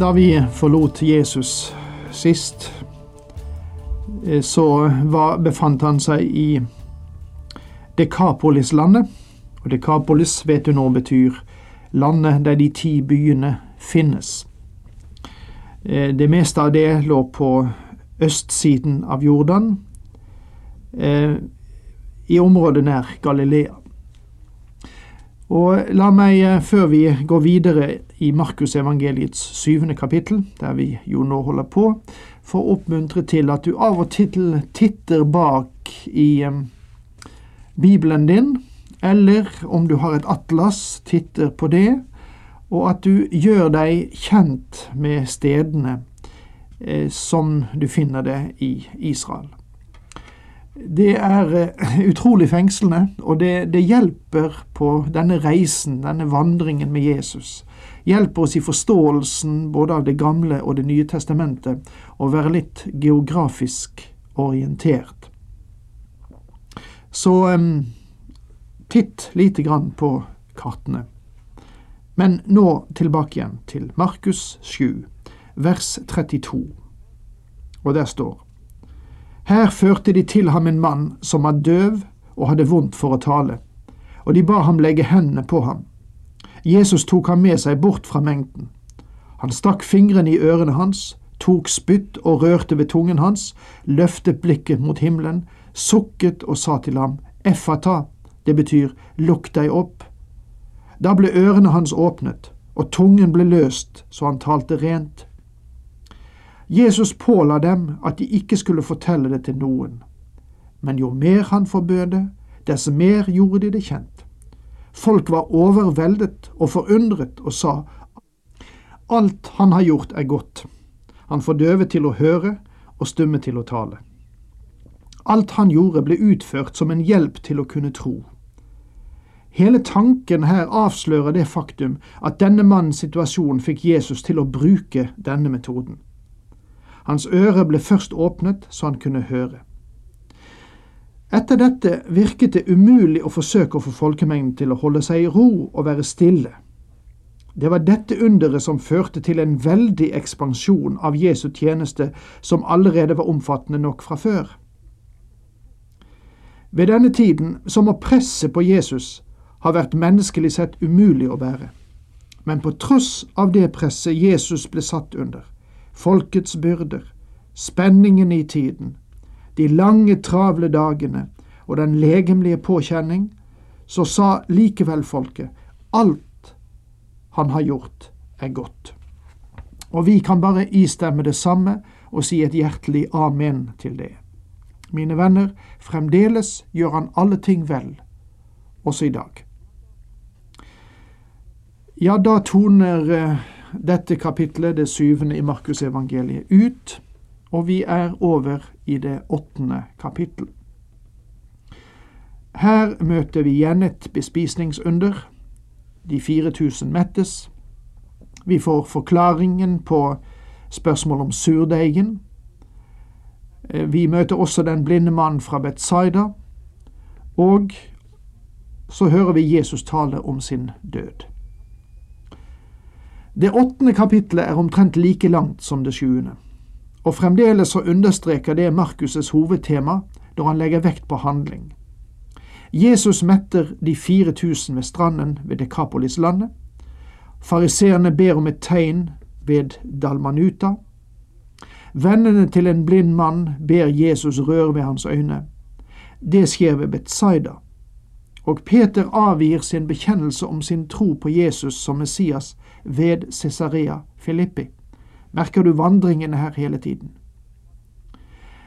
Da vi forlot Jesus sist, eh, så var, befant han seg i Dekapolis-landet. Og Dekapolis vet du nå betyr landet der de ti byene finnes. Eh, det meste av det lå på østsiden av Jordan, eh, i området nær Galilea. Og la meg, eh, før vi går videre i Markusevangeliets syvende kapittel, der vi jo nå holder på, få oppmuntre til at du av og til titter bak i um, Bibelen din, eller om du har et atlas, titter på det, og at du gjør deg kjent med stedene eh, som du finner det i Israel. Det er eh, utrolig fengslende, og det, det, hjelper på denne reisen, denne vandringen med Jesus. Hjelper oss i forståelsen både av Det gamle og Det nye testamentet, å være litt geografisk orientert. Så um, titt lite grann på kartene. Men nå tilbake igjen til Markus 7, vers 32, og der står her førte de til ham en mann som var døv og hadde vondt for å tale, og de ba ham legge hendene på ham. Jesus tok ham med seg bort fra mengden. Han stakk fingrene i ørene hans, tok spytt og rørte ved tungen hans, løftet blikket mot himmelen, sukket og sa til ham, Effata, det betyr lukk deg opp. Da ble ørene hans åpnet, og tungen ble løst så han talte rent. Jesus påla dem at de ikke skulle fortelle det til noen. Men jo mer han forbød det, dess mer gjorde de det kjent. Folk var overveldet og forundret og sa, Alt han har gjort er godt. Han får døve til å høre og stumme til å tale. Alt han gjorde ble utført som en hjelp til å kunne tro. Hele tanken her avslører det faktum at denne mannens situasjon fikk Jesus til å bruke denne metoden. Hans øre ble først åpnet så han kunne høre. Etter dette virket det umulig å forsøke å få folkemengden til å holde seg i ro og være stille. Det var dette underet som førte til en veldig ekspansjon av Jesu tjeneste, som allerede var omfattende nok fra før. Ved denne tiden så må presset på Jesus ha vært menneskelig sett umulig å bære. Men på tross av det presset Jesus ble satt under, folkets byrder, spenningen i tiden, de lange, travle dagene og den legemlige påkjenning, så sa likevel folket alt han har gjort, er godt. Og vi kan bare istemme det samme og si et hjertelig amen til det. Mine venner, fremdeles gjør han alle ting vel, også i dag. Ja, da toner eh, dette kapitlet, det syvende i Markusevangeliet, ut, og vi er over i det åttende kapittel. Her møter vi igjen et bespisningsunder. De 4000 mettes. Vi får forklaringen på spørsmål om surdeigen. Eh, vi møter også den blinde mannen fra Betzaida, og så hører vi Jesus tale om sin død. Det åttende kapitlet er omtrent like langt som det sjuende, og fremdeles så understreker det Markus' hovedtema når han legger vekt på handling. Jesus metter de 4000 ved stranden ved Dekapolis-landet. Fariseerne ber om et tegn ved Dalmanuta. Vennene til en blind mann ber Jesus røre ved hans øyne. Det skjer ved Betzaida og Peter avgir sin bekjennelse om sin tro på Jesus som Messias ved Cesarea Filippi. Merker du vandringene her hele tiden?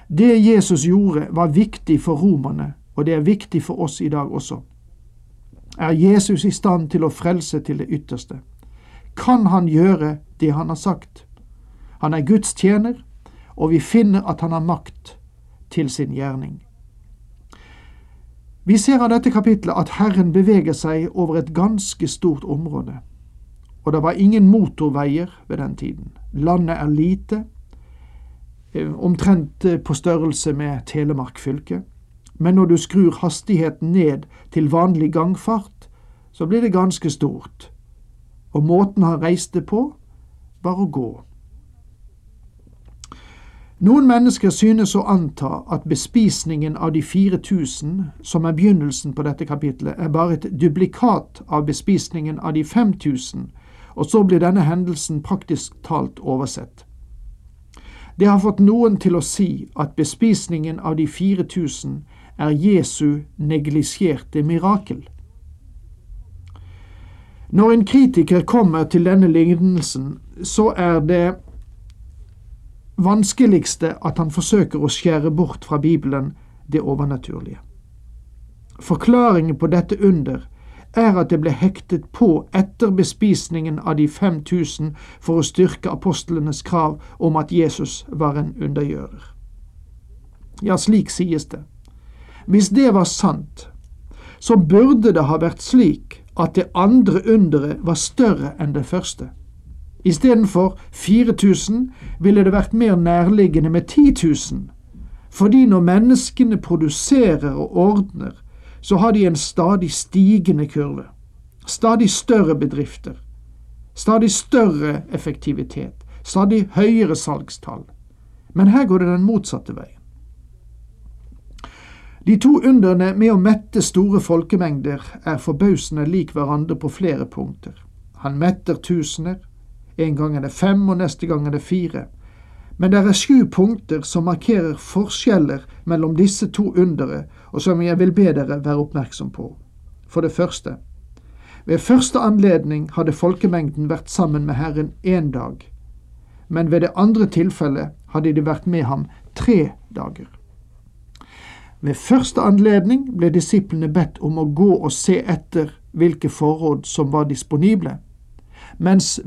Det Jesus gjorde, var viktig for romerne, og det er viktig for oss i dag også. Er Jesus i stand til å frelse til det ytterste? Kan han gjøre det han har sagt. Han er Guds tjener, og vi finner at han har makt til sin gjerning. Vi ser av dette kapitlet at Herren beveger seg over et ganske stort område. Og det var ingen motorveier ved den tiden. Landet er lite, eh, omtrent eh, på størrelse med Telemark fylke. Men når du skrur hastigheten ned til vanlig gangfart, så blir det ganske stort. Og måten han reiste på, var å gå. Noen mennesker synes å anta at bespisningen av de 4000, som er begynnelsen på dette kapitlet, er bare et duplikat av bespisningen av de 5000, og så blir denne hendelsen praktisk talt oversett. Det har fått noen til å si at bespisningen av de 4000 er Jesu neglisjerte mirakel. Når en kritiker kommer til denne lignelsen, så er det vanskeligste at han forsøker å skjære bort fra Bibelen det overnaturlige. Forklaringen på dette under er at det ble hektet på etter bespisningen av de 5000 for å styrke apostlenes krav om at Jesus var en undergjører. Ja, slik sies det. Hvis det var sant, så burde det ha vært slik at det andre underet var større enn det første. Istedenfor 4000 ville det vært mer nærliggende med 10 000, fordi når menneskene produserer og ordner, så har de en stadig stigende kurve. Stadig større bedrifter. Stadig større effektivitet. Stadig høyere salgstall. Men her går det den motsatte veien. De to underne med å mette store folkemengder er forbausende lik hverandre på flere punkter. Han metter tusener, en gang er det fem, og neste gang er det fire. Men det er sju punkter som markerer forskjeller mellom disse to undere, og som jeg vil be dere være oppmerksom på. For det første, ved første anledning hadde folkemengden vært sammen med Herren én dag, men ved det andre tilfellet hadde de vært med ham tre dager. Ved første anledning ble disiplene bedt om å gå og se etter hvilke forråd som var disponible, mens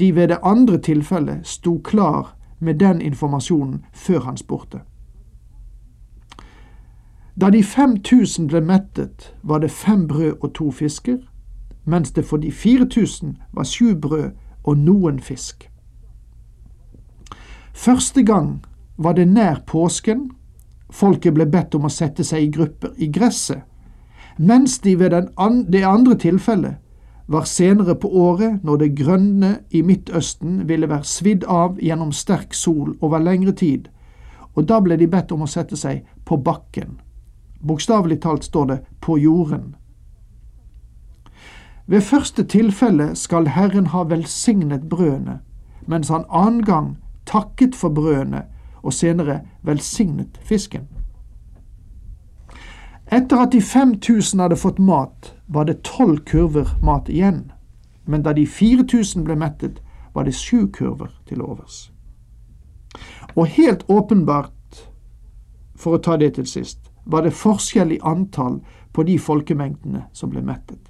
de ved det andre tilfellet sto klar med den informasjonen før han spurte. Da de 5000 ble mettet, var det fem brød og to fisker, mens det for de 4000 var sju brød og noen fisk. Første gang var det nær påsken, Folket ble bedt om å sette seg i grupper i gresset, mens de ved det andre tilfellet var senere på året når det grønne i Midtøsten ville være svidd av gjennom sterk sol over lengre tid, og da ble de bedt om å sette seg på bakken. Bokstavelig talt står det på jorden. Ved første tilfelle skal Herren ha velsignet brødene, mens han annen gang takket for brødene og senere velsignet fisken. Etter at de 5000 hadde fått mat, var det tolv kurver mat igjen, men da de 4000 ble mettet, var det sju kurver til overs. Og helt åpenbart, for å ta det til sist, var det forskjell i antall på de folkemengdene som ble mettet.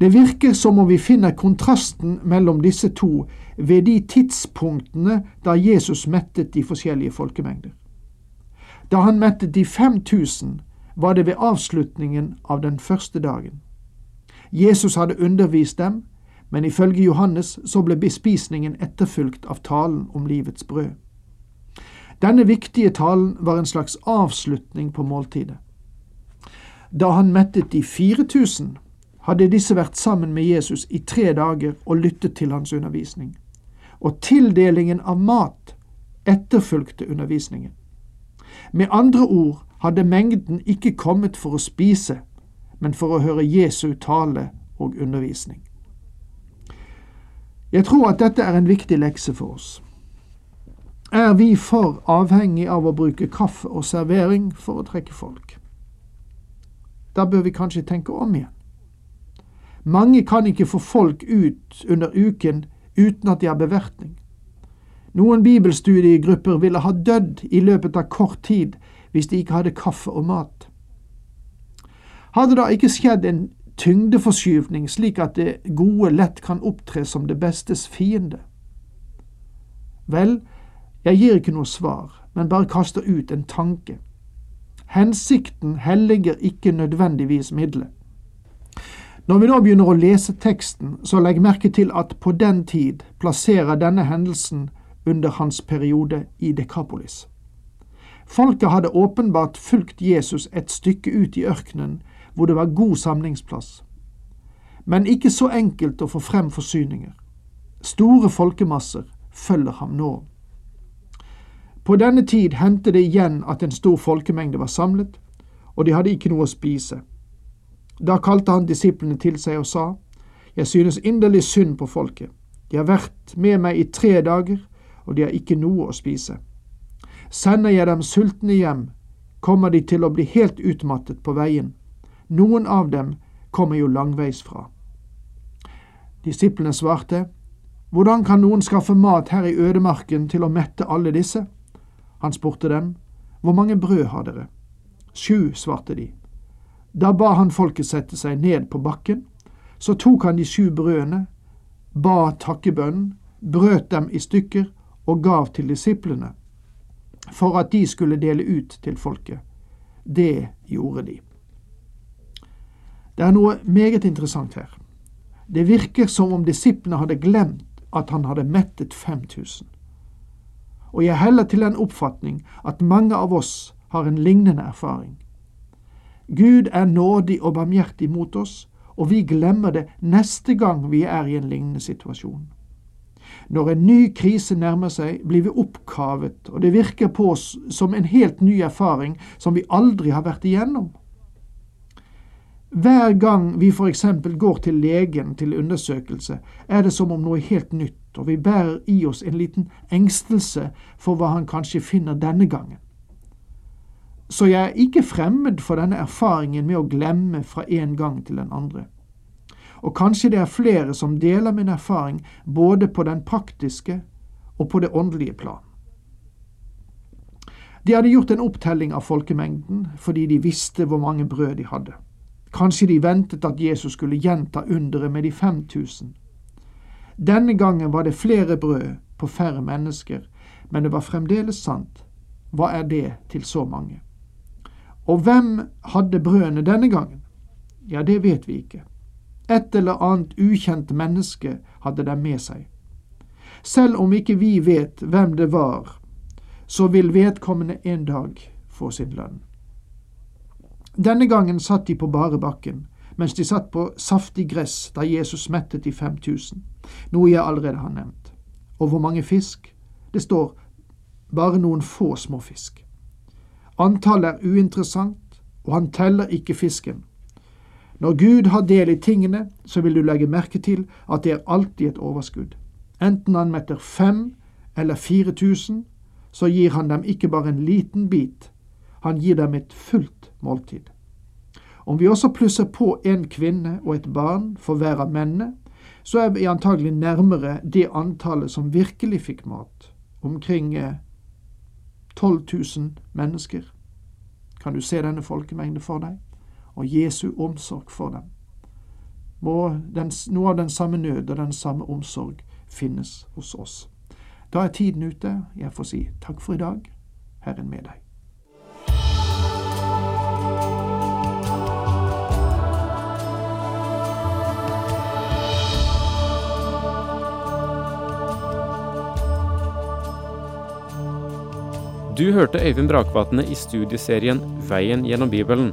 Det virker som om vi finner kontrasten mellom disse to ved de tidspunktene da Jesus mettet de forskjellige folkemengder. Da han mettet de 5000, var det ved avslutningen av den første dagen. Jesus hadde undervist dem, men ifølge Johannes så ble bespisningen etterfulgt av talen om livets brød. Denne viktige talen var en slags avslutning på måltidet. Da han mettet de 4000, hadde disse vært sammen med Jesus i tre dager og lyttet til hans undervisning og tildelingen av mat etterfulgte undervisningen. Med andre ord hadde mengden ikke kommet for å spise, men for å høre Jesu tale og undervisning. Jeg tror at dette er en viktig lekse for oss. Er vi for avhengig av å bruke kaffe og servering for å trekke folk? Da bør vi kanskje tenke om igjen. Mange kan ikke få folk ut under uken uten at de har bevertning. Noen bibelstudiegrupper ville ha dødd i løpet av kort tid hvis de ikke hadde kaffe og mat. Hadde det ikke skjedd en tyngdeforskyvning slik at det gode lett kan opptre som det bestes fiende? Vel, jeg gir ikke noe svar, men bare kaster ut en tanke. Hensikten helliger ikke nødvendigvis middelet. Når vi nå begynner å lese teksten, så legg merke til at på den tid plasserer denne hendelsen under hans periode i Dekapolis. Folket hadde åpenbart fulgt Jesus et stykke ut i ørkenen hvor det var god samlingsplass. Men ikke så enkelt å få frem forsyninger. Store folkemasser følger ham nå. På denne tid hendte det igjen at en stor folkemengde var samlet, og de hadde ikke noe å spise. Da kalte han disiplene til seg og sa, Jeg synes inderlig synd på folket. De har vært med meg i tre dager, og de har ikke noe å spise. Sender jeg dem sultne hjem, kommer de til å bli helt utmattet på veien. Noen av dem kommer jo langveis fra. Disiplene svarte, Hvordan kan noen skaffe mat her i ødemarken til å mette alle disse? Han spurte dem, Hvor mange brød har dere? Sju, svarte de. Da ba han folket sette seg ned på bakken. Så tok han de sju brødene, ba takkebønnen, brøt dem i stykker og gav til disiplene, for at de skulle dele ut til folket. Det gjorde de. Det er noe meget interessant her. Det virker som om disiplene hadde glemt at han hadde mettet 5000. Og jeg heller til den oppfatning at mange av oss har en lignende erfaring. Gud er nådig og barmhjertig mot oss, og vi glemmer det neste gang vi er i en lignende situasjon. Når en ny krise nærmer seg, blir vi oppkavet, og det virker på oss som en helt ny erfaring som vi aldri har vært igjennom. Hver gang vi eksempel går til legen til undersøkelse, er det som om noe helt nytt, og vi bærer i oss en liten engstelse for hva han kanskje finner denne gangen. Så jeg er ikke fremmed for denne erfaringen med å glemme fra en gang til den andre. Og kanskje det er flere som deler min erfaring både på den praktiske og på det åndelige plan. De hadde gjort en opptelling av folkemengden fordi de visste hvor mange brød de hadde. Kanskje de ventet at Jesus skulle gjenta underet med de 5000. Denne gangen var det flere brød på færre mennesker, men det var fremdeles sant. Hva er det til så mange? Og hvem hadde brødene denne gangen? Ja, det vet vi ikke. Et eller annet ukjent menneske hadde dem med seg. Selv om ikke vi vet hvem det var, så vil vedkommende en dag få sin lønn. Denne gangen satt de på bare bakken, mens de satt på saftig gress da Jesus mettet de 5000, noe jeg allerede har nevnt. Og hvor mange fisk? Det står bare noen få små fisk. Antallet er uinteressant, og han teller ikke fisken. Når Gud har del i tingene, så vil du legge merke til at det er alltid et overskudd. Enten han metter fem eller fire tusen, så gir han dem ikke bare en liten bit, han gir dem et fullt måltid. Om vi også plusser på en kvinne og et barn for hver av mennene, så er vi antagelig nærmere det antallet som virkelig fikk mat, omkring 12 eh, 000 mennesker. Kan du se denne folkemengde for deg? Og Jesu omsorg for dem. Må den, noe av den samme nød og den samme omsorg finnes hos oss. Da er tiden ute. Jeg får si takk for i dag. Herren med deg. Du hørte Øyvind Brakvatne i studieserien Veien gjennom Bibelen.